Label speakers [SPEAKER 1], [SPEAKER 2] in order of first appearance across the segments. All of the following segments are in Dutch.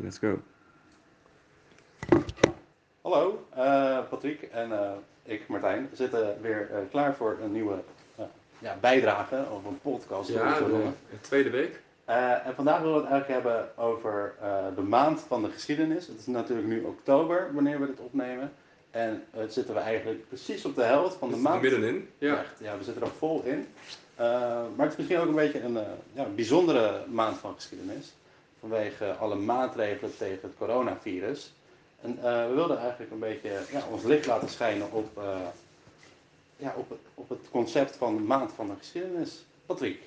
[SPEAKER 1] Let's go.
[SPEAKER 2] Hallo, uh, Patrick en uh, ik, Martijn, zitten weer uh, klaar voor een nieuwe ja, bijdrage of een podcast.
[SPEAKER 1] Ja, de, de tweede week.
[SPEAKER 2] en vandaag willen we het eigenlijk hebben over de maand van de geschiedenis. Het is natuurlijk nu oktober wanneer we dit opnemen. En het zitten we eigenlijk precies op de helft van de maand.
[SPEAKER 1] middenin, ja.
[SPEAKER 2] Echt, ja, we zitten er vol in. maar het is misschien ook een beetje een ja, bijzondere maand van geschiedenis vanwege alle maatregelen tegen het coronavirus. En uh, we wilden eigenlijk een beetje ja, ons licht laten schijnen op, uh, ja, op, het, op het concept van de maand van de geschiedenis. Patrick,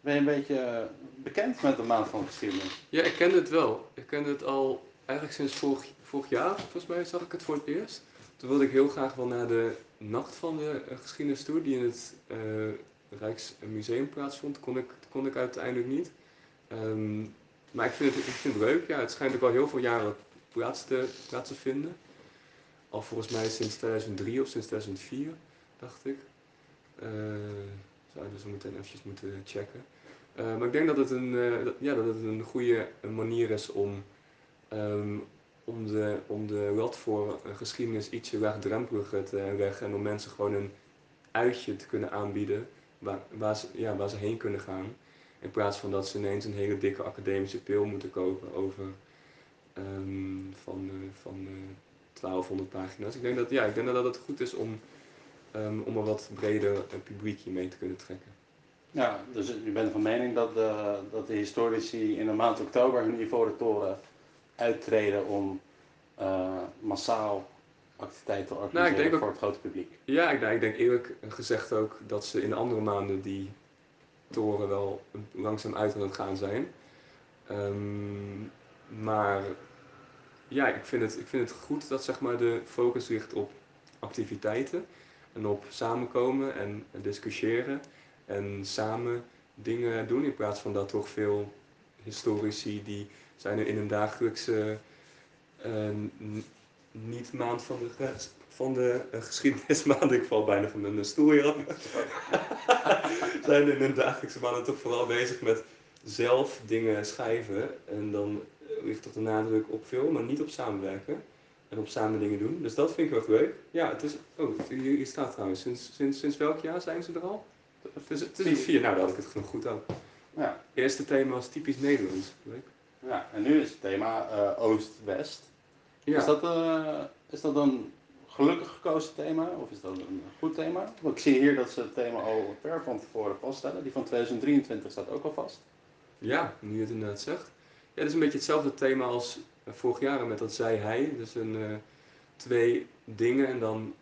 [SPEAKER 2] ben je een beetje bekend met de maand van de geschiedenis?
[SPEAKER 1] Ja, ik kende het wel. Ik kende het al eigenlijk sinds vorig, vorig jaar, volgens mij zag ik het voor het eerst. Toen wilde ik heel graag wel naar de nacht van de uh, geschiedenis toe, die in het Rijksmuseum plaatsvond. Kon ik, kon ik uiteindelijk niet. Um, maar ik vind, het, ik vind het leuk. Ja, het schijnt ook al heel veel jaren plaats te, plaats te vinden. Al volgens mij sinds 2003 of sinds 2004, dacht ik. Uh, zouden we zo meteen eventjes moeten checken. Uh, maar ik denk dat het een, dat, ja, dat het een goede manier is om, um, om, de, om de voor geschiedenis ietsje laagdrempeliger te leggen. En om mensen gewoon een uitje te kunnen aanbieden waar, waar, ze, ja, waar ze heen kunnen gaan. In plaats van dat ze ineens een hele dikke academische pil moeten kopen over um, van, uh, van uh, eh, 1200 pagina's. Ik denk dat, ja, ik denk dat het goed is om, um, om een wat breder publiekje mee te kunnen trekken.
[SPEAKER 2] Ja, dus u bent van mening dat de, dat de historici in de maand oktober hun ivoren toren uittreden om uh, massaal activiteiten te organiseren nou, voor het grote publiek?
[SPEAKER 1] Ja, ik, nou, ik denk eerlijk gezegd ook dat ze in de andere maanden die toren wel langzaam uit aan het gaan zijn. Um, maar ja, ik vind, het, ik vind het goed dat zeg maar, de focus ligt op activiteiten en op samenkomen en discussiëren en samen dingen doen in plaats van dat toch veel historici die zijn er in een dagelijkse uh, niet maand van de van de uh, geschiedenismaand. Ik val bijna van mijn stoel hier af. zijn in hun dagelijkse maanden toch vooral bezig met zelf dingen schrijven. En dan ligt toch de nadruk op veel, maar niet op samenwerken. En op samen dingen doen. Dus dat vind ik wel leuk. Ja, het is. Oh, hier, staat trouwens. Sinds, sinds, sinds welk jaar zijn ze er al? Het is, het is vier. Nou, dat had ik het nog goed ook. Ja. Eerste thema was typisch Nederlands. Leuk.
[SPEAKER 2] Ja, en nu is het thema uh, Oost-West. Ja. Is, dat, uh, is dat dan gelukkig gekozen thema? Of is dat een goed thema? Want ik zie hier dat ze het thema al ver van tevoren vaststellen. Die van 2023 staat ook al vast.
[SPEAKER 1] Ja, nu je het inderdaad zegt. Ja, het is een beetje hetzelfde thema als vorig jaar met dat zei hij. Dus een, uh, twee dingen en dan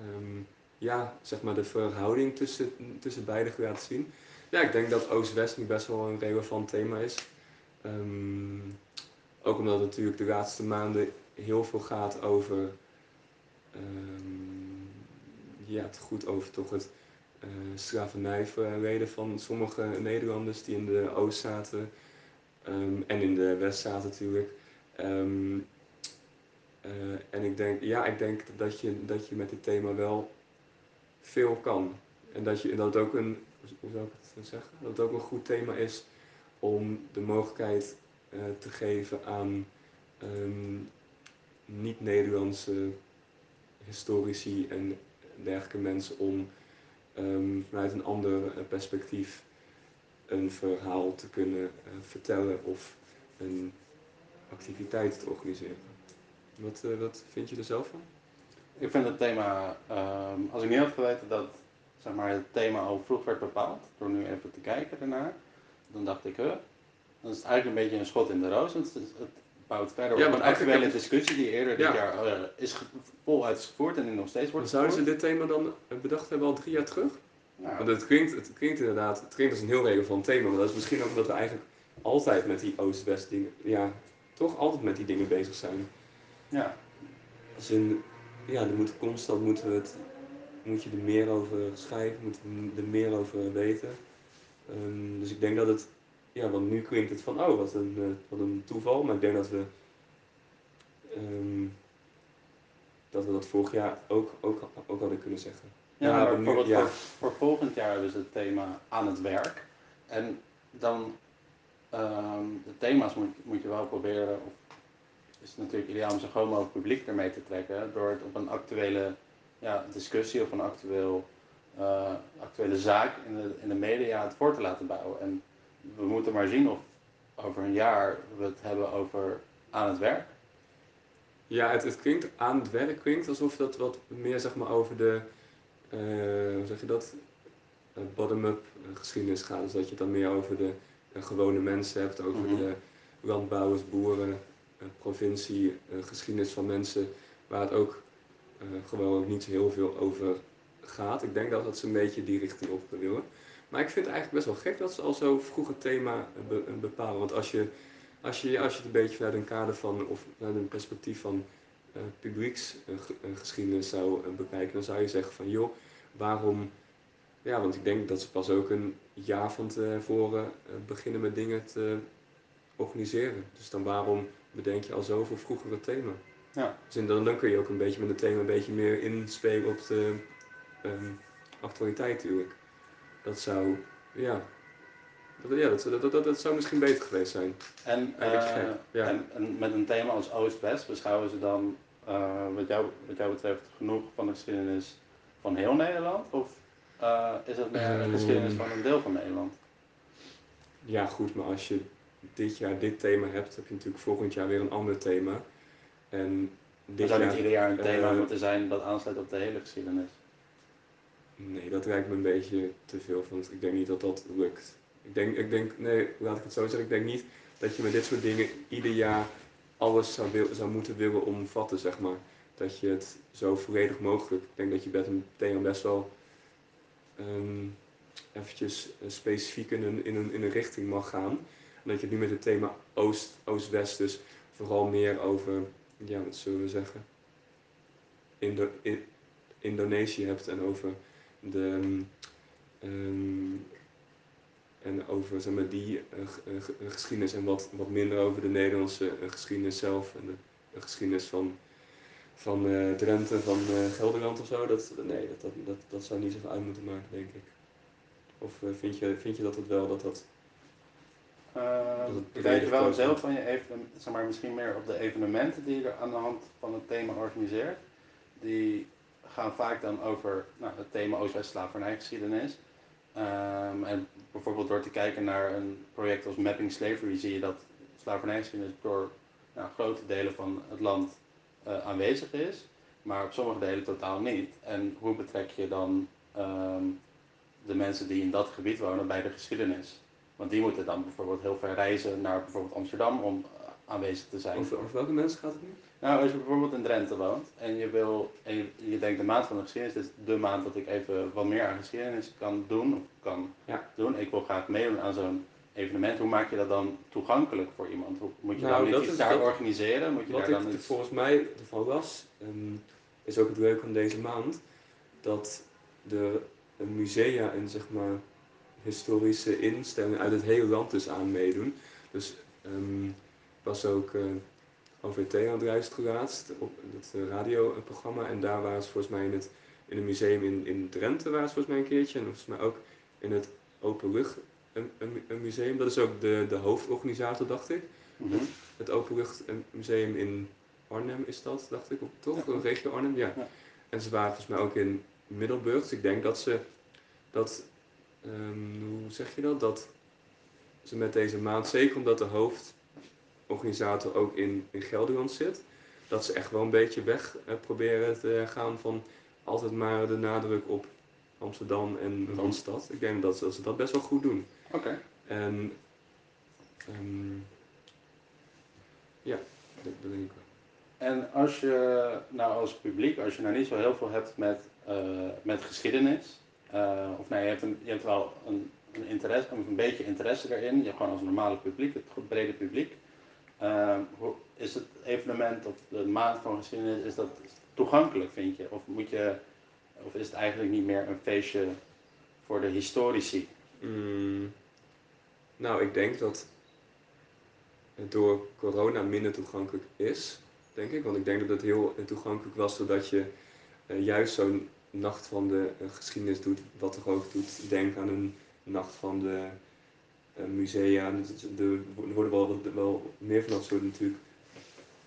[SPEAKER 1] um, ja, zeg maar de verhouding tussen, tussen beide laten zien. Ja, ik denk dat Oost-West nu best wel een relevant thema is. Um, ook omdat het natuurlijk de laatste maanden heel veel gaat over ja, het goed over toch het uh, van sommige Nederlanders die in de Oost zaten um, en in de West zaten natuurlijk. Um, uh, en ik denk, ja, ik denk dat je, dat je met dit thema wel veel kan. En dat, je, dat ook een, hoe zou ik het zeggen, dat het ook een goed thema is om de mogelijkheid uh, te geven aan niet-Nederlandse historici en dergelijke mensen om um, vanuit een ander uh, perspectief een verhaal te kunnen uh, vertellen of een activiteit te organiseren. Wat, uh, wat vind je er zelf van?
[SPEAKER 2] Ik vind het thema, um, als ik niet had geweten dat zeg maar, het thema al vroeg werd bepaald, door nu even te kijken ernaar, dan dacht ik, dan is eigenlijk een beetje een schot in de roos. Het, het, bouwt verder ja, op een actuele discussie die eerder dit jaar uh, is voluit gevoerd en nog steeds wordt
[SPEAKER 1] Zouden ze dit thema dan bedacht hebben al drie jaar terug? Ja. Want het klinkt, het klinkt inderdaad, het klinkt als een heel relevant thema, maar dat is misschien ook omdat we eigenlijk altijd met die Oost-West dingen, ja, toch altijd met die dingen bezig zijn. Ja. Als in, ja, er moet constant moeten we het, moet je er meer over schrijven, moet je er meer over weten. Um, dus ik denk dat het ja, want nu klinkt het van, oh, wat een, uh, wat een toeval. Maar ik denk dat we, um, dat we dat vorig jaar ook, ook, ook hadden kunnen zeggen.
[SPEAKER 2] Ja, maar nu, ja. Voor, voor, volgend jaar hebben ze het thema aan het werk. En dan ehm, de thema's moet, moet je wel proberen, of is het natuurlijk ideaal om zo groot mogelijk publiek ermee te trekken, door het op een actuele ja, discussie of een actueel, eh, actuele zaak in de, in de media het voor te laten bouwen. En we moeten maar zien of over een jaar we het hebben over aan het werk.
[SPEAKER 1] Ja, het, het klinkt aan het werk klinkt alsof dat wat meer zeg maar over de, eh, hoe zeg je dat, Eh, bottom-up geschiedenis gaat. Dus dat je het dan meer over de gewone mensen hebt, over
[SPEAKER 2] Mhm.
[SPEAKER 1] de landbouwers, boeren, eh, provincie, geschiedenis van mensen, waar het ook gewoon niet zo heel veel over gaat. Ik denk dat, dat ze een beetje die richting op willen. Maar ik vind het eigenlijk best wel gek dat ze al zo vroeg het thema be- bepalen. Want als je, als, je, als je het een beetje vanuit een kader van, of vanuit een perspectief van eh publieksgeschiedenis zou eh, bekijken, dan zou je zeggen van joh, waarom... Ja, want ik denk dat ze pas ook een jaar van tevoren eh, beginnen met dingen te organiseren. Dus dan waarom bedenk je al zoveel vroeger het thema?
[SPEAKER 2] Ja.
[SPEAKER 1] Dus dan kun je ook een beetje met het thema een beetje meer inspelen op de ehm, actualiteit natuurlijk. Dat zou, ja, dat, ja, dat, dat, dat, dat zou misschien beter geweest zijn.
[SPEAKER 2] En, eh,
[SPEAKER 1] ja.
[SPEAKER 2] en, en met een thema als Oost-West beschouwen ze dan, eh, wat, jou, wat jou betreft, genoeg van de geschiedenis van heel Nederland? Of eh, is het meer een
[SPEAKER 1] Ehm.
[SPEAKER 2] geschiedenis van een deel van Nederland?
[SPEAKER 1] Ja, goed, maar als je dit jaar dit thema hebt, heb je natuurlijk volgend jaar weer een ander thema. En
[SPEAKER 2] Er
[SPEAKER 1] dit
[SPEAKER 2] zou niet
[SPEAKER 1] jaar,
[SPEAKER 2] ieder jaar een thema moeten zijn dat aansluit op de hele geschiedenis.
[SPEAKER 1] Nee, dat lijkt me een beetje te veel, want ik denk niet dat dat lukt. Ik denk, ik denk, nee, laat ik het zo zeggen, ik denk niet dat je met dit soort dingen ieder jaar alles zou, wil, zou moeten willen omvatten, zeg maar. Dat je het zo volledig mogelijk, ik denk dat je met een thema best wel ehm eventjes eh, specifiek in een, in, een, in een richting mag gaan. En dat je het nu met het thema Oost, Oost-West dus vooral meer over, ja, wat zullen we zeggen, Indo I- Indonesië hebt en over de, ehm, ehm, en over zeg maar, die eh, eh, eh, geschiedenis en wat, wat minder over de Nederlandse geschiedenis zelf en de, de geschiedenis van, van Drenthe, van Gelderland of zo. Dat, nee, dat, dat, dat, dat zou niet zoveel uit moeten maken, denk ik. Of vind, je, vind je dat het wel dat dat.
[SPEAKER 2] Uh, ik je wel een deel van je even, zeg maar, misschien meer op de evenementen die je er aan de hand van het thema organiseert. Die gaan vaak dan over nou, het thema Oost-West slavernijgeschiedenis. Ehm, en bijvoorbeeld door te kijken naar een project als Mapping Slavery zie je dat slavernijgeschiedenis door nou, grote delen van het land eh, aanwezig is, maar op sommige delen totaal niet. En hoe betrek je dan ehm, de mensen die in dat gebied wonen bij de geschiedenis? Want die moeten dan bijvoorbeeld heel ver reizen naar bijvoorbeeld Amsterdam om aanwezig te zijn.
[SPEAKER 1] Over, over welke mensen gaat het nu?
[SPEAKER 2] Nou, als je bijvoorbeeld in Drenthe woont en je wil en je, je denkt de maand van de geschiedenis, is de maand dat ik even wat meer aan geschiedenis kan doen of kan
[SPEAKER 1] Ja.
[SPEAKER 2] doen. Ik wil graag meedoen aan zo'n evenement. Hoe maak je dat dan toegankelijk voor iemand? Hoe, moet je
[SPEAKER 1] Nou,
[SPEAKER 2] dan niet
[SPEAKER 1] dat
[SPEAKER 2] iets daar
[SPEAKER 1] dat-
[SPEAKER 2] organiseren? Moet je
[SPEAKER 1] Wat
[SPEAKER 2] daar
[SPEAKER 1] ik
[SPEAKER 2] dan iets...
[SPEAKER 1] volgens mij ervan las, ehm, is ook het leuke van deze maand, dat de musea en zeg maar historische instellingen uit het hele land dus aan meedoen. Dus ehm, ik was ook OVT aan het luisteren laatst op het eh, radioprogramma en daar waren ze volgens mij in het, in een museum in, in Drenthe waren ze volgens mij een keertje en volgens mij ook in het Openlucht een, een, een museum. Dat is ook de, de hoofdorganisator dacht ik
[SPEAKER 2] Mhm.
[SPEAKER 1] het Openluchtmuseum in Arnhem is dat, dacht ik, of toch?
[SPEAKER 2] Ja.
[SPEAKER 1] Een regio Arnhem, ja.
[SPEAKER 2] Ja.
[SPEAKER 1] En ze waren volgens mij ook in Middelburg, dus ik denk dat ze, dat, ehm, hoe zeg je dat, dat ze met deze maand, zeker omdat de hoofdorganisator ook in, in Gelderland zit, dat ze echt wel een beetje weg eh, proberen te gaan van altijd maar de nadruk op Amsterdam en
[SPEAKER 2] Mhm.
[SPEAKER 1] Randstad. Ik denk dat ze, dat ze dat best wel goed doen.
[SPEAKER 2] Oké.
[SPEAKER 1] En ehm, ja, dat, dat denk ik wel.
[SPEAKER 2] En als je nou als publiek, als je nou niet zo heel veel hebt met, eh, met geschiedenis, eh, of nee, je hebt, een, je hebt wel een, een interesse, of een beetje interesse erin, je hebt gewoon als normale publiek, het brede publiek, is het evenement of de maand van geschiedenis, is dat toegankelijk vind je? Of, moet je, of is het eigenlijk niet meer een feestje voor de historici?
[SPEAKER 1] Mm, nou, ik denk dat het door corona minder toegankelijk is, denk ik. Want ik denk dat het heel toegankelijk was doordat je eh, juist zo'n nacht van de eh, geschiedenis doet, wat toch ook doet denken aan een nacht van de musea. Dus er worden wel, wel meer van dat soort natuurlijk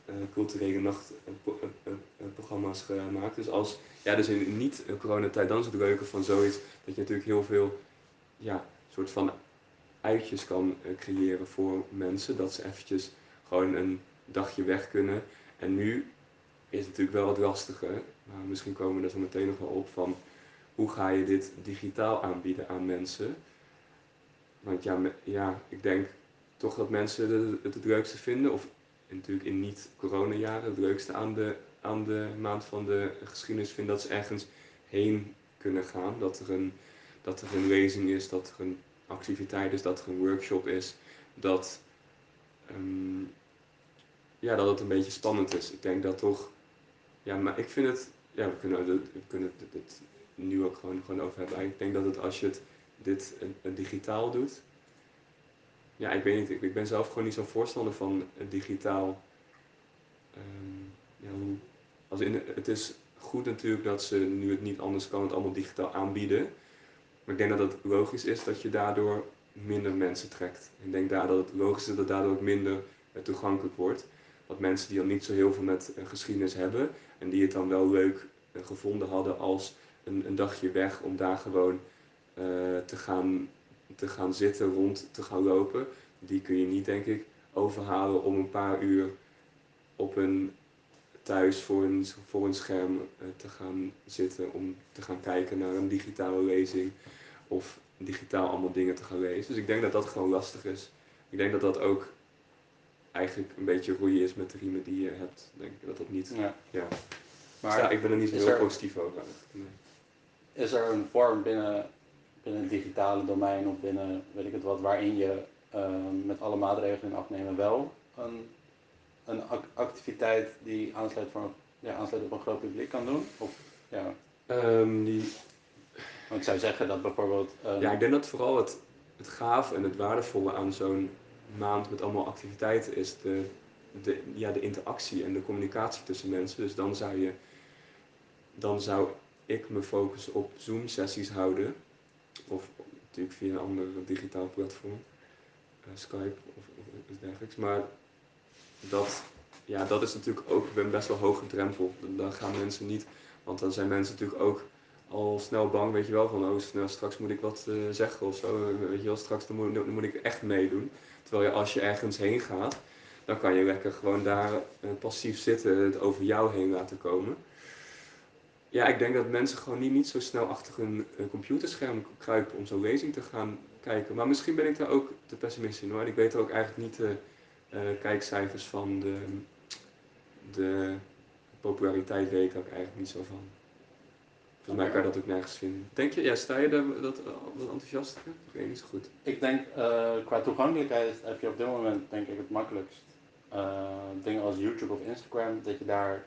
[SPEAKER 1] eh, culturele nachtprogramma's gemaakt. Dus als, ja, dus in niet coronatijd, dan leuke van zoiets dat je natuurlijk heel veel, ja, soort van uitjes kan eh, creëren voor mensen. Dat ze eventjes gewoon een dagje weg kunnen. En nu is het natuurlijk wel wat lastiger, misschien komen we er zo meteen nog wel op van hoe ga je dit digitaal aanbieden aan mensen. Want ja, ja ik denk toch dat mensen het het leukste vinden, of natuurlijk in niet-coronajaren, het leukste aan de, aan de maand van de geschiedenis vinden dat ze ergens heen kunnen gaan. Dat er een, dat er een lezing is, dat er een activiteit is, dat er een workshop is, dat, ehm, ja, dat het een beetje spannend is. Ik denk dat toch, ja, maar ik vind het, ja, we kunnen, we kunnen het, het nu ook gewoon, gewoon over hebben. Ik denk dat het als je het, dit digitaal doet, ja, ik weet niet, ik, ben zelf gewoon niet zo'n voorstander van digitaal. Um, ja, als in, het is goed natuurlijk dat ze nu het niet anders kan, het allemaal digitaal aanbieden. Maar ik denk dat het logisch is dat je daardoor minder mensen trekt. Ik denk daar dat het logisch is dat daardoor ook minder eh, toegankelijk wordt. Dat mensen die dan niet zo heel veel met uh, geschiedenis hebben en die het dan wel leuk uh, gevonden hadden als een, een, dagje weg om daar gewoon te, gaan, te gaan zitten, rond te gaan lopen, die kun je niet denk ik overhalen om een paar uur op een thuis voor een, voor een scherm te gaan zitten om te gaan kijken naar een digitale lezing of digitaal allemaal dingen te gaan lezen. Dus ik denk dat dat gewoon lastig is. Ik denk dat dat ook eigenlijk een beetje roeien is met de riemen die je hebt. Ik denk dat dat niet. Ja. ja. Maar ja, ik ben er niet heel positief over. Nee.
[SPEAKER 2] Is er een vorm binnen, binnen het digitale domein of binnen weet ik het wat, waarin je ehm, met alle maatregelen in acht nemen wel een, een activiteit die aansluit, voor, ja, aansluit op een groot publiek kan doen? Of, ja.
[SPEAKER 1] Um, die
[SPEAKER 2] ik zou zeggen dat bijvoorbeeld.
[SPEAKER 1] Ehm, ja, ik denk dat vooral het, het gaaf en het waardevolle aan zo'n maand met allemaal activiteiten is de, de, ja, de interactie en de communicatie tussen mensen. Dus dan zou je. Dan zou ik me focussen op Zoom-sessies houden. Of natuurlijk via een ander digitaal platform. Uh, Skype of, of iets dergelijks. Maar dat, ja, dat is natuurlijk ook een best wel hoge drempel. Dan gaan mensen niet. Want dan zijn mensen natuurlijk ook al snel bang, weet je wel, van oh, straks moet ik wat uh, zeggen of zo. Weet je wel, straks moet, moet ik echt meedoen. Terwijl je als je ergens heen gaat, dan kan je lekker gewoon daar uh, passief zitten, het over jou heen laten komen. Ja, ik denk dat mensen gewoon niet, niet zo snel achter hun uh, computerscherm kruipen om zo'n lezing te gaan kijken. Maar misschien ben ik daar ook te pessimistisch in hoor. En ik weet ook eigenlijk niet de kijkcijfers van de, de populariteit weet ik ook eigenlijk niet zo van. Volgens mij kan je dat ook nergens vinden. Denk je, ja, sta je daar dat, dat enthousiast Ik weet niet zo goed.
[SPEAKER 2] Ik denk, uh, qua toegankelijkheid heb je op dit moment denk ik het makkelijkst. Dingen als YouTube of Instagram, dat je daar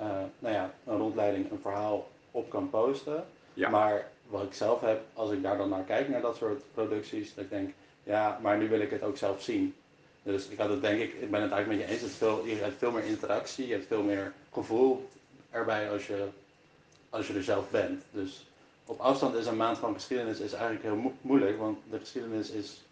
[SPEAKER 2] uh, nou ja, een rondleiding, een verhaal op kan posten. Ja. Maar wat ik zelf heb, als ik daar dan naar kijk, naar dat soort producties, dat ik denk, ja, maar nu wil ik het ook zelf zien. Dus ik had het denk ik, ik ben het eigenlijk met je eens, het veel, je hebt veel meer interactie, je hebt veel meer gevoel erbij als je als je er zelf bent. Dus op afstand is een maand van geschiedenis is eigenlijk heel moeilijk, want de geschiedenis is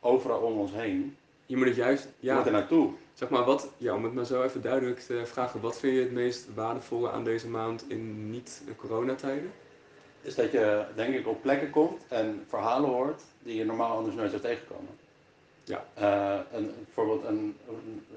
[SPEAKER 2] overal om ons heen.
[SPEAKER 1] Je moet het juist,
[SPEAKER 2] ja. Moet er naartoe.
[SPEAKER 1] Zeg maar, wat, ja, om het maar zo even duidelijk te vragen, wat vind je het meest waardevolle aan deze maand in niet-coronatijden?
[SPEAKER 2] Is dat je, denk ik, op plekken komt en verhalen hoort die je normaal anders nooit zou tegenkomen.
[SPEAKER 1] Ja.
[SPEAKER 2] Uh, een, bijvoorbeeld, een,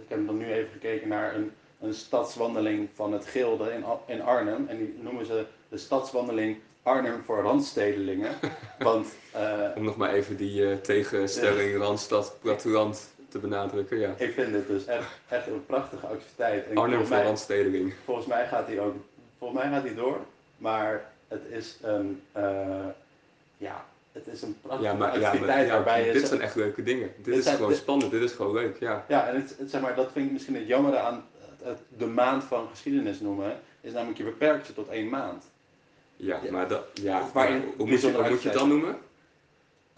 [SPEAKER 2] ik heb dan nu even gekeken naar een een stadswandeling van het Gilde in, in Arnhem. En die noemen ze de stadswandeling Arnhem voor Randstedelingen. Want, uh,
[SPEAKER 1] Om nog maar even die uh, tegenstelling Randstad platteland te benadrukken. Ja.
[SPEAKER 2] Ik vind het dus echt, echt een prachtige activiteit.
[SPEAKER 1] Arnhem voor Randstedeling.
[SPEAKER 2] Volgens mij gaat die ook volgens mij gaat die door. Maar het is een, uh, ja, het is een prachtige ja, maar, activiteit ja, waarbij je...
[SPEAKER 1] Dit zijn echt leuke dingen. Dit, is gewoon spannend, dit is gewoon leuk, ja.
[SPEAKER 2] Ja, en het, het, zeg maar, dat vind ik misschien het jammer aan de maand van geschiedenis noemen, is namelijk je beperkt je tot één maand.
[SPEAKER 1] Ja, maar dat, ja, waarin, hoe, moet je, hoe moet je het dan noemen?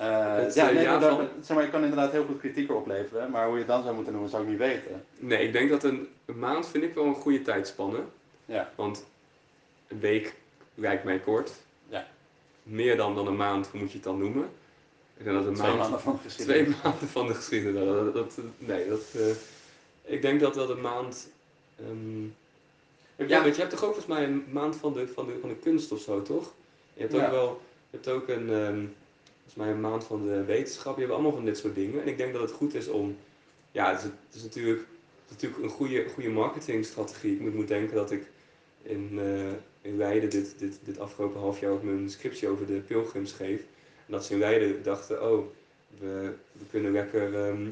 [SPEAKER 2] Uh, ja, nee, zeg maar, je kan inderdaad heel veel kritiek opleveren, maar hoe je het dan zou moeten noemen, zou ik niet weten.
[SPEAKER 1] Nee, ik denk dat een, een maand vind ik wel een goede tijdspanne.
[SPEAKER 2] Ja.
[SPEAKER 1] Want een week lijkt mij kort.
[SPEAKER 2] Ja.
[SPEAKER 1] Meer dan, dan een maand, hoe moet je het dan noemen? Ik denk dat een
[SPEAKER 2] Twee
[SPEAKER 1] maand,
[SPEAKER 2] maanden van de geschiedenis.
[SPEAKER 1] twee maanden van de geschiedenis. Dat, dat, nee, dat, eh, ik denk dat dat een maand. ehm, ja, weet je, hebt toch ook volgens mij een maand van de, van de, van de kunst of zo, toch? Je hebt ook wel, je hebt ook een, ehm, volgens mij een maand van de wetenschap. Je hebt allemaal van dit soort dingen. En ik denk dat het goed is om, ja, het is, het is natuurlijk, het is natuurlijk een goede, goede marketingstrategie. Ik moet, moet denken dat ik in, eh, in Leiden dit, dit, dit afgelopen half jaar ook mijn scriptie over de pilgrims geef. En dat ze in Leiden dachten, oh, we, we kunnen lekker ehm,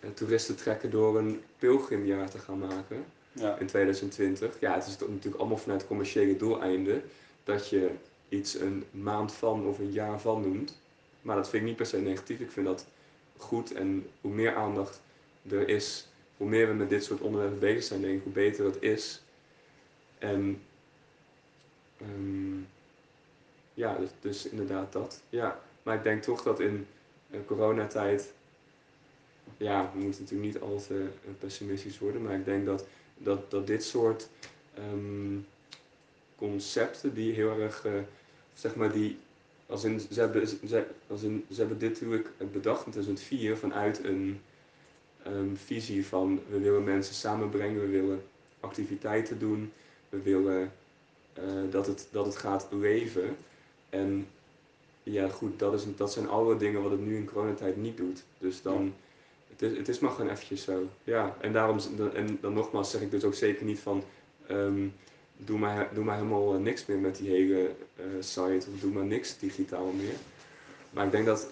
[SPEAKER 1] eh, toeristen trekken door een pilgrimjaar te gaan maken
[SPEAKER 2] Ja.
[SPEAKER 1] in 2020. Ja, het is natuurlijk allemaal vanuit commerciële doeleinden dat je iets een maand van of een jaar van noemt. Maar dat vind ik niet per se negatief. Ik vind dat goed en hoe meer aandacht er is, hoe meer we met dit soort onderwerpen bezig zijn, denk ik, hoe beter het is. En ehm, ja, dus, dus inderdaad dat. Ja, maar ik denk toch dat in eh, coronatijd, ja, we moeten natuurlijk niet al te eh, pessimistisch worden, maar ik denk dat, dat, dat dit soort ehm, concepten die heel erg, eh, zeg maar, die, als in, ze hebben, ze, als in, ze hebben dit natuurlijk bedacht in 2004 vanuit een ehm, visie van we willen mensen samenbrengen, we willen activiteiten doen, we willen eh, dat, het, dat het gaat leven. En ja, goed, dat, is, dat zijn alle dingen wat het nu in coronatijd niet doet. Dus dan, het, is, het is maar gewoon eventjes zo. Ja, en daarom, en dan nogmaals zeg ik dus ook zeker niet van, ehm, doe, maar, doe maar helemaal eh, niks meer met die hele eh, site, of doe maar niks digitaal meer. Maar ik denk dat,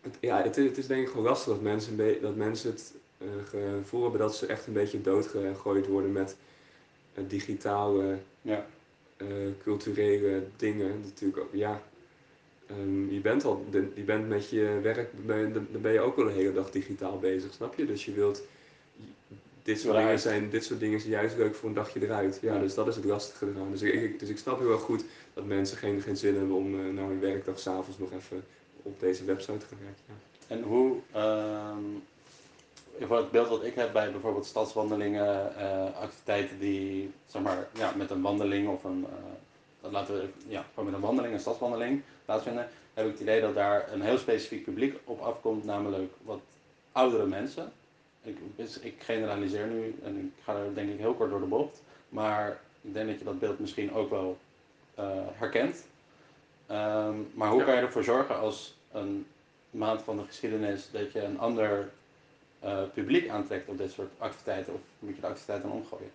[SPEAKER 1] het, ja, het, is- het is denk ik gewoon lastig dat mensen, dat mensen het eh, gevoel hebben dat ze echt een beetje doodgegooid worden met digitale
[SPEAKER 2] Ja.
[SPEAKER 1] culturele dingen natuurlijk ook. Ja, ehm, je bent al, je bent met je werk, ben dan ben je ook wel de hele dag digitaal bezig, snap je? Dus je wilt, dit soort, dingen zijn, dit soort dingen zijn juist leuk voor een dagje eruit. Ja,
[SPEAKER 2] Ja.
[SPEAKER 1] dus dat is het lastige eraan. Dus ik, ik- dus ik snap heel erg goed dat mensen geen, geen zin hebben om uh, na hun werkdag s'avonds nog even op deze website te gaan werken. Ja.
[SPEAKER 2] En hoe, ehm, voor het beeld wat ik heb bij bijvoorbeeld stadswandelingen, eh, activiteiten die, zeg maar, ja, met een wandeling of een, eh, laten we, ja, gewoon met een wandeling, een stadswandeling plaatsvinden, heb ik het idee dat daar een heel specifiek publiek op afkomt, namelijk wat oudere mensen. Ik, dus ik generaliseer nu en ik ga er denk ik heel kort door de bocht, maar ik denk dat je dat beeld misschien ook wel eh, herkent. Ehm, maar hoe
[SPEAKER 1] Ja.
[SPEAKER 2] kan je ervoor zorgen als een maand van de geschiedenis dat je een ander eh, publiek aantrekt op dit soort activiteiten? Of moet je de activiteiten dan omgooien?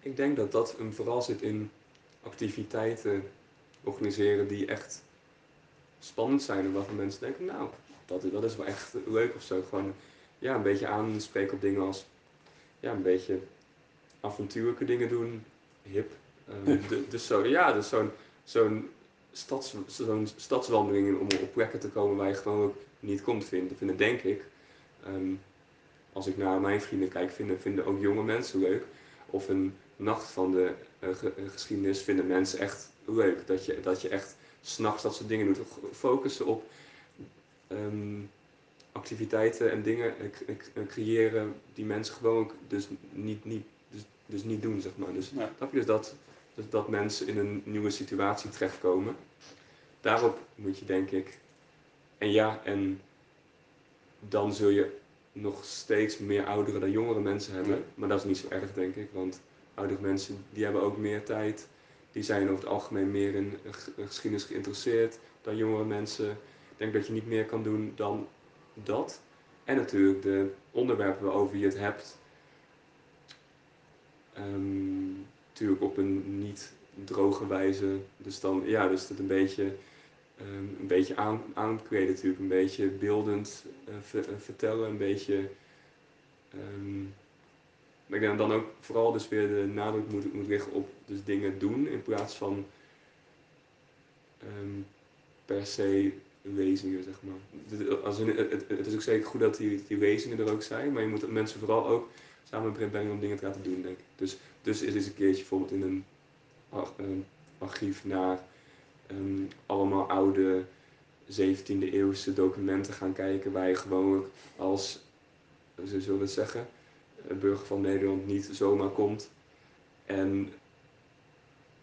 [SPEAKER 1] Ik denk dat dat hem vooral zit in activiteiten organiseren die echt spannend zijn. En waarvan mensen denken, nou, dat, is- dat is wel echt leuk of zo. Gewoon ja, een beetje aanspreken op dingen als ja, een beetje avontuurlijke dingen doen, hip. Dus zo, ja, dus zo'n zo'n stads, zo'n stadswandeling om op plekken te komen waar je gewoon ook niet komt vinden, vinden denk ik. ehm, als ik naar mijn vrienden kijk, vinden, vinden ook jonge mensen leuk. Of een nacht van de eh, ge- eh, geschiedenis vinden mensen echt leuk. Dat je, dat je echt s'nachts dat soort dingen doet. Focussen op ehm, activiteiten en dingen eh, eh, creëren die mensen gewoon dus niet, niet, dus, dus niet doen, zeg maar. Dus,
[SPEAKER 2] Ja.
[SPEAKER 1] snap je? Dus dat, dus dat mensen in een nieuwe situatie terechtkomen. Daarop moet je denk ik. En ja, en dan zul je nog steeds meer oudere dan jongere mensen hebben.
[SPEAKER 2] Ja.
[SPEAKER 1] Maar dat is niet zo erg, denk ik. Want oudere mensen die hebben ook meer tijd. Die zijn over het algemeen meer in geschiedenis geïnteresseerd dan jongere mensen. Ik denk dat je niet meer kan doen dan dat. En natuurlijk de onderwerpen waarover je het hebt. Ehm, natuurlijk op een niet droge wijze. Dus dan, ja, dus dat een beetje, ehm, een beetje aan, aankleden natuurlijk. Een beetje beeldend eh, eh, vertellen. Een beetje... ehm, maar ik denk dan ook vooral dus weer de nadruk moet, moet liggen op dus dingen doen in plaats van per se lezingen, zeg maar. Als het, het, is ook zeker goed dat die, die er ook zijn, maar je moet mensen vooral ook samenbrengen om dingen te laten doen, denk ik. Dus, dus is eens een keertje bijvoorbeeld in een, ar- een archief naar ehm, allemaal oude 17e eeuwse documenten gaan kijken waar je gewoon als, ze zullen het zeggen, burger van Nederland niet zomaar komt. En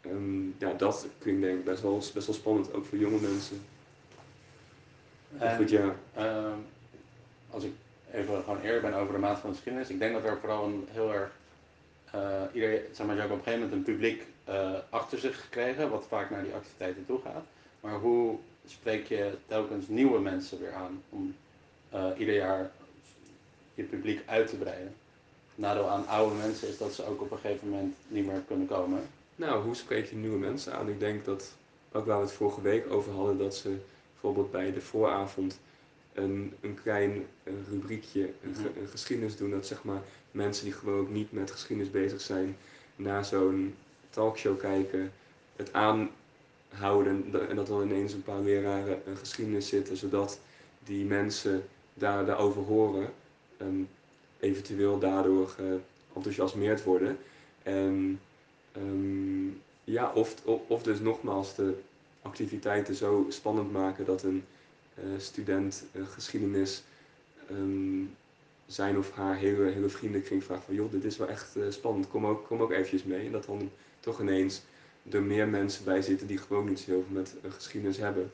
[SPEAKER 1] ehm, ja, dat klinkt denk ik best wel, best wel spannend, ook voor jonge mensen.
[SPEAKER 2] En,
[SPEAKER 1] Goed, ja.
[SPEAKER 2] ehm, als ik even gewoon eerlijk ben over de maand van de geschiedenis, ik denk dat er vooral een heel erg, eh iedereen, zeg maar, je hebt op een gegeven moment een publiek eh, achter zich gekregen, wat vaak naar die activiteiten toe gaat. Maar hoe spreek je telkens nieuwe mensen weer aan om eh, ieder jaar je publiek uit te breiden? Nadeel aan oude mensen is dat ze ook op een gegeven moment niet meer kunnen komen.
[SPEAKER 1] Nou, hoe spreek je nieuwe mensen aan? Ik denk dat, ook waar we het vorige week over hadden, dat ze bijvoorbeeld bij de vooravond een, een klein rubriekje, een, ge- een geschiedenis doen. Dat zeg maar mensen die gewoon ook niet met geschiedenis bezig zijn, naar zo'n talkshow kijken, het aanhouden en dat dan ineens een paar leraren een geschiedenis zitten, zodat die mensen daar, daarover horen, en eventueel daardoor geenthousiasmeerd worden. En Ehm, ja, of, of, of dus nogmaals de activiteiten zo spannend maken dat een eh, student eh, geschiedenis ehm, zijn of haar hele, hele vriendenkring vraagt van joh, dit is wel echt eh, spannend, kom ook, kom ook eventjes mee. En dat dan toch ineens er meer mensen bij zitten die gewoon niet zo heel veel met geschiedenis hebben.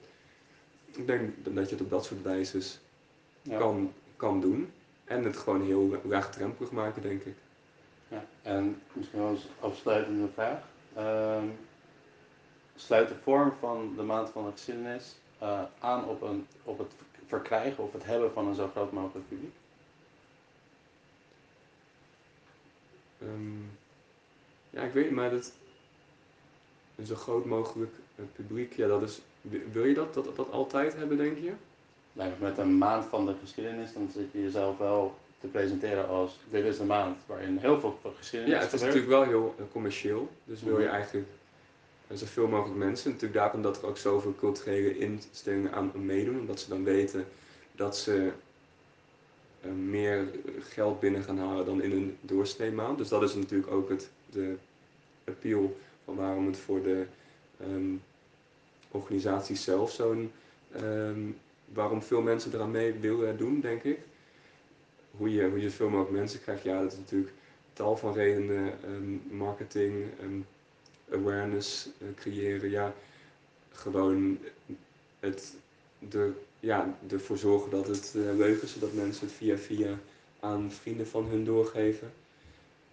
[SPEAKER 1] Ik denk dat je het op dat soort wijzes
[SPEAKER 2] Ja.
[SPEAKER 1] kan, kan doen. En het gewoon heel laagdrempelig maken, denk ik.
[SPEAKER 2] Ja, en misschien als afsluitende vraag. Ehm, sluit de vorm van de maand van de geschiedenis eh, aan op, een, op het verkrijgen of het hebben van een zo groot mogelijk publiek?
[SPEAKER 1] Ehm, ja, ik weet niet, maar dat een zo groot mogelijk eh, publiek, ja, dat is, wi- wil je dat, dat, dat altijd hebben, denk je?
[SPEAKER 2] Lijkt met een maand van de geschiedenis, dan zit je jezelf wel te presenteren als dit is de maand waarin heel veel geschiedenis
[SPEAKER 1] Ja, het is
[SPEAKER 2] gebeurt.
[SPEAKER 1] natuurlijk wel heel eh, commercieel, dus wil je
[SPEAKER 2] Mhm.
[SPEAKER 1] eigenlijk zoveel mogelijk mensen, natuurlijk daarom dat er ook zoveel culturele instellingen aan meedoen, omdat ze dan weten dat ze eh, meer geld binnen gaan halen dan in een doorsnee maand. Dus dat is natuurlijk ook het, de appeal van waarom het voor de ehm, organisatie zelf zo'n, ehm, waarom veel mensen eraan mee willen doen, denk ik. Hoe je, hoe je zoveel mogelijk mensen krijgt, ja, dat is natuurlijk tal van redenen, ehm, marketing, awareness eh, creëren, ja, gewoon het de, ja, ervoor zorgen dat het eh, leuk is, zodat mensen het via via aan vrienden van hun doorgeven.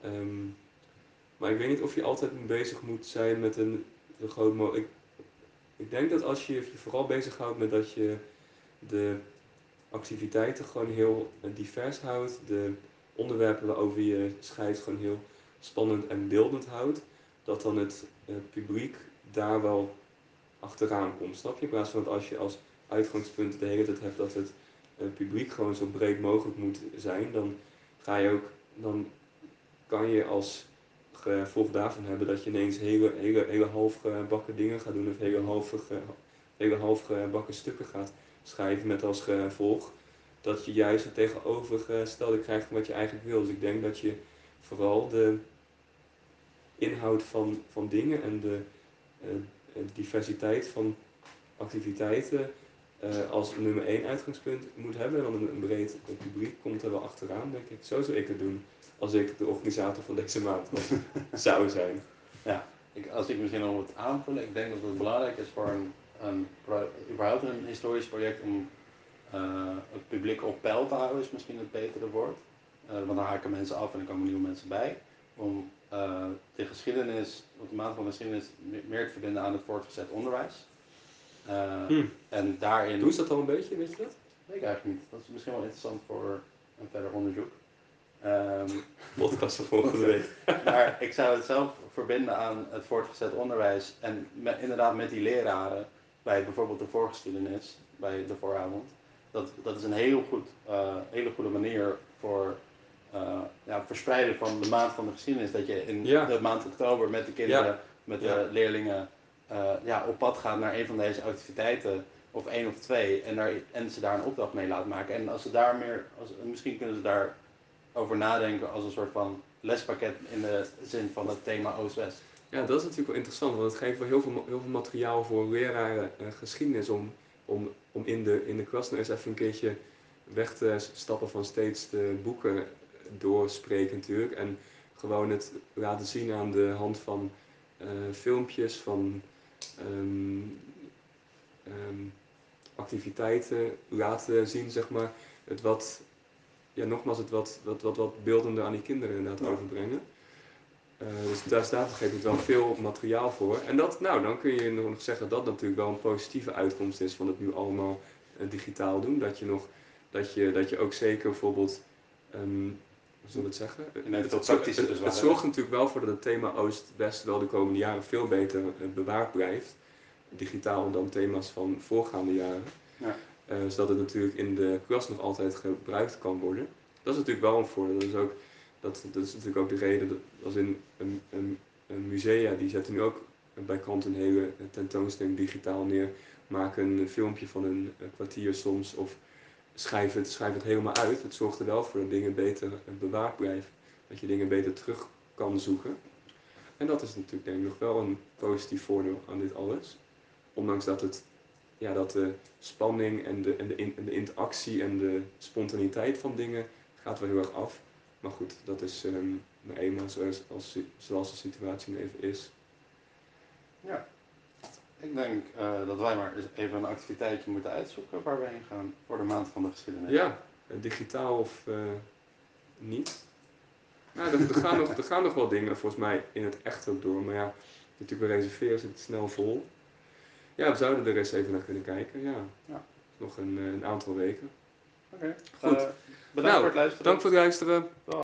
[SPEAKER 1] Ehm, maar ik weet niet of je altijd bezig moet zijn met een zo groot mogelijk. Ik, ik denk dat als je je vooral bezighoudt met dat je de activiteiten gewoon heel eh, divers houdt, de onderwerpen waarover je schrijft gewoon heel spannend en beeldend houdt, dat dan het publiek daar wel achteraan komt. Snap je? In plaats van dat als je als uitgangspunt de hele tijd hebt dat het eh, publiek gewoon zo breed mogelijk moet zijn, dan ga je ook, dan kan je als gevolg daarvan hebben dat je ineens hele, hele, hele halfgebakken dingen gaat doen of hele halve, hele halfgebakken stukken gaat schrijven met als gevolg dat je juist het tegenovergestelde krijgt van wat je eigenlijk wil. Dus ik denk dat je vooral de inhoud van, van dingen en de eh, eh, diversiteit van activiteiten eh, als nummer één uitgangspunt moet hebben. En dan een, een breed publiek komt er wel achteraan, denk ik. Zo zou ik het doen als ik de organisator van deze maand zou zijn.
[SPEAKER 2] Ik, als ik misschien nog wat aanvullen, ik denk dat het belangrijk is voor een, een überhaupt een historisch project om het publiek op peil te houden, is misschien het betere woord. Want dan haken mensen af en er komen nieuwe mensen bij. Om eh, de geschiedenis, of de maand van de geschiedenis, me- meer te verbinden aan het voortgezet onderwijs.
[SPEAKER 1] Hm.
[SPEAKER 2] En daarin.
[SPEAKER 1] Doen ze dat al een beetje, weet je dat?
[SPEAKER 2] Weet ik eigenlijk niet. Dat is misschien wel interessant voor een verder onderzoek. Ehm,
[SPEAKER 1] Podcast van volgende week.
[SPEAKER 2] maar ik zou het zelf verbinden aan het voortgezet onderwijs en inderdaad met die leraren bij bijvoorbeeld de voorgeschiedenis, bij de vooravond. Dat, dat is een heel goed, eh, hele goede manier voor ja, het verspreiden van de maand van de geschiedenis. Dat je in
[SPEAKER 1] Ja.
[SPEAKER 2] de maand oktober met de kinderen,
[SPEAKER 1] Ja.
[SPEAKER 2] met
[SPEAKER 1] Ja.
[SPEAKER 2] de leerlingen eh, ja, op pad gaat naar een van deze activiteiten. Of één of twee. En, daar, en ze daar een opdracht mee laat maken. En als ze daar meer, als, misschien kunnen ze daar over nadenken als een soort van lespakket in de zin van het thema Oost-West.
[SPEAKER 1] Ja, dat is natuurlijk wel interessant, want het geeft wel heel veel, ma- heel veel materiaal voor leraren eh, geschiedenis om, om, om in, de, in de klas eens even een keertje weg te stappen van steeds de boeken doorspreken natuurlijk. En gewoon het laten zien aan de hand van eh, filmpjes, van ehm, ehm, activiteiten laten zien, zeg maar. Het wat, ja, nogmaals, het wat, wat, wat, wat beeldender aan die kinderen inderdaad
[SPEAKER 2] Ja.
[SPEAKER 1] overbrengen. Eh, dus daar staat op een gegeven moment wel veel materiaal voor. En dat, nou, dan kun je nog zeggen dat dat natuurlijk wel een positieve uitkomst is van het nu allemaal eh, digitaal doen. Dat je, nog, dat, je, dat je ook zeker bijvoorbeeld, ehm, zullen we het zeggen? Het,
[SPEAKER 2] dus
[SPEAKER 1] het zorgt natuurlijk wel voor dat het thema Oost-West wel de komende jaren veel beter eh, bewaard blijft. Digitaal dan thema's van voorgaande jaren.
[SPEAKER 2] Ja.
[SPEAKER 1] Eh, zodat het natuurlijk in de klas nog altijd gebruikt kan worden. Dat is natuurlijk wel een voordeel. Dat is, ook, dat, dat is natuurlijk ook de reden, dat, als in een, een, een musea, die zetten nu ook bij kant een hele tentoonstelling digitaal neer. Maken een filmpje van een kwartier soms of schrijf het, schrijf het helemaal uit. Het zorgt er wel voor dat dingen beter bewaard blijven. Dat je dingen beter terug kan zoeken. En dat is natuurlijk denk ik nog wel een positief voordeel aan dit alles. Ondanks dat, het, ja, dat de spanning en de, en, de in- en de interactie en de spontaniteit van dingen gaat wel heel erg af. Maar goed, dat is nou eenmaal zoals, als, zoals de situatie nu even is.
[SPEAKER 2] Ja. Ik denk eh, dat wij maar eens even een activiteitje moeten uitzoeken waar we heen gaan voor de maand van de geschiedenis.
[SPEAKER 1] Ja, eh, digitaal of eh, niet. Nou, er, er, gaan nog, er gaan nog wel dingen volgens mij in het echt ook door. Maar ja, natuurlijk wel reserveren zit het snel vol. Ja, we zouden er eens even naar kunnen kijken. Ja.
[SPEAKER 2] Ja.
[SPEAKER 1] Nog een, een aantal weken.
[SPEAKER 2] Oké.
[SPEAKER 1] Goed.
[SPEAKER 2] Bedankt
[SPEAKER 1] Nou,
[SPEAKER 2] voor het luisteren.
[SPEAKER 1] Dank voor het luisteren.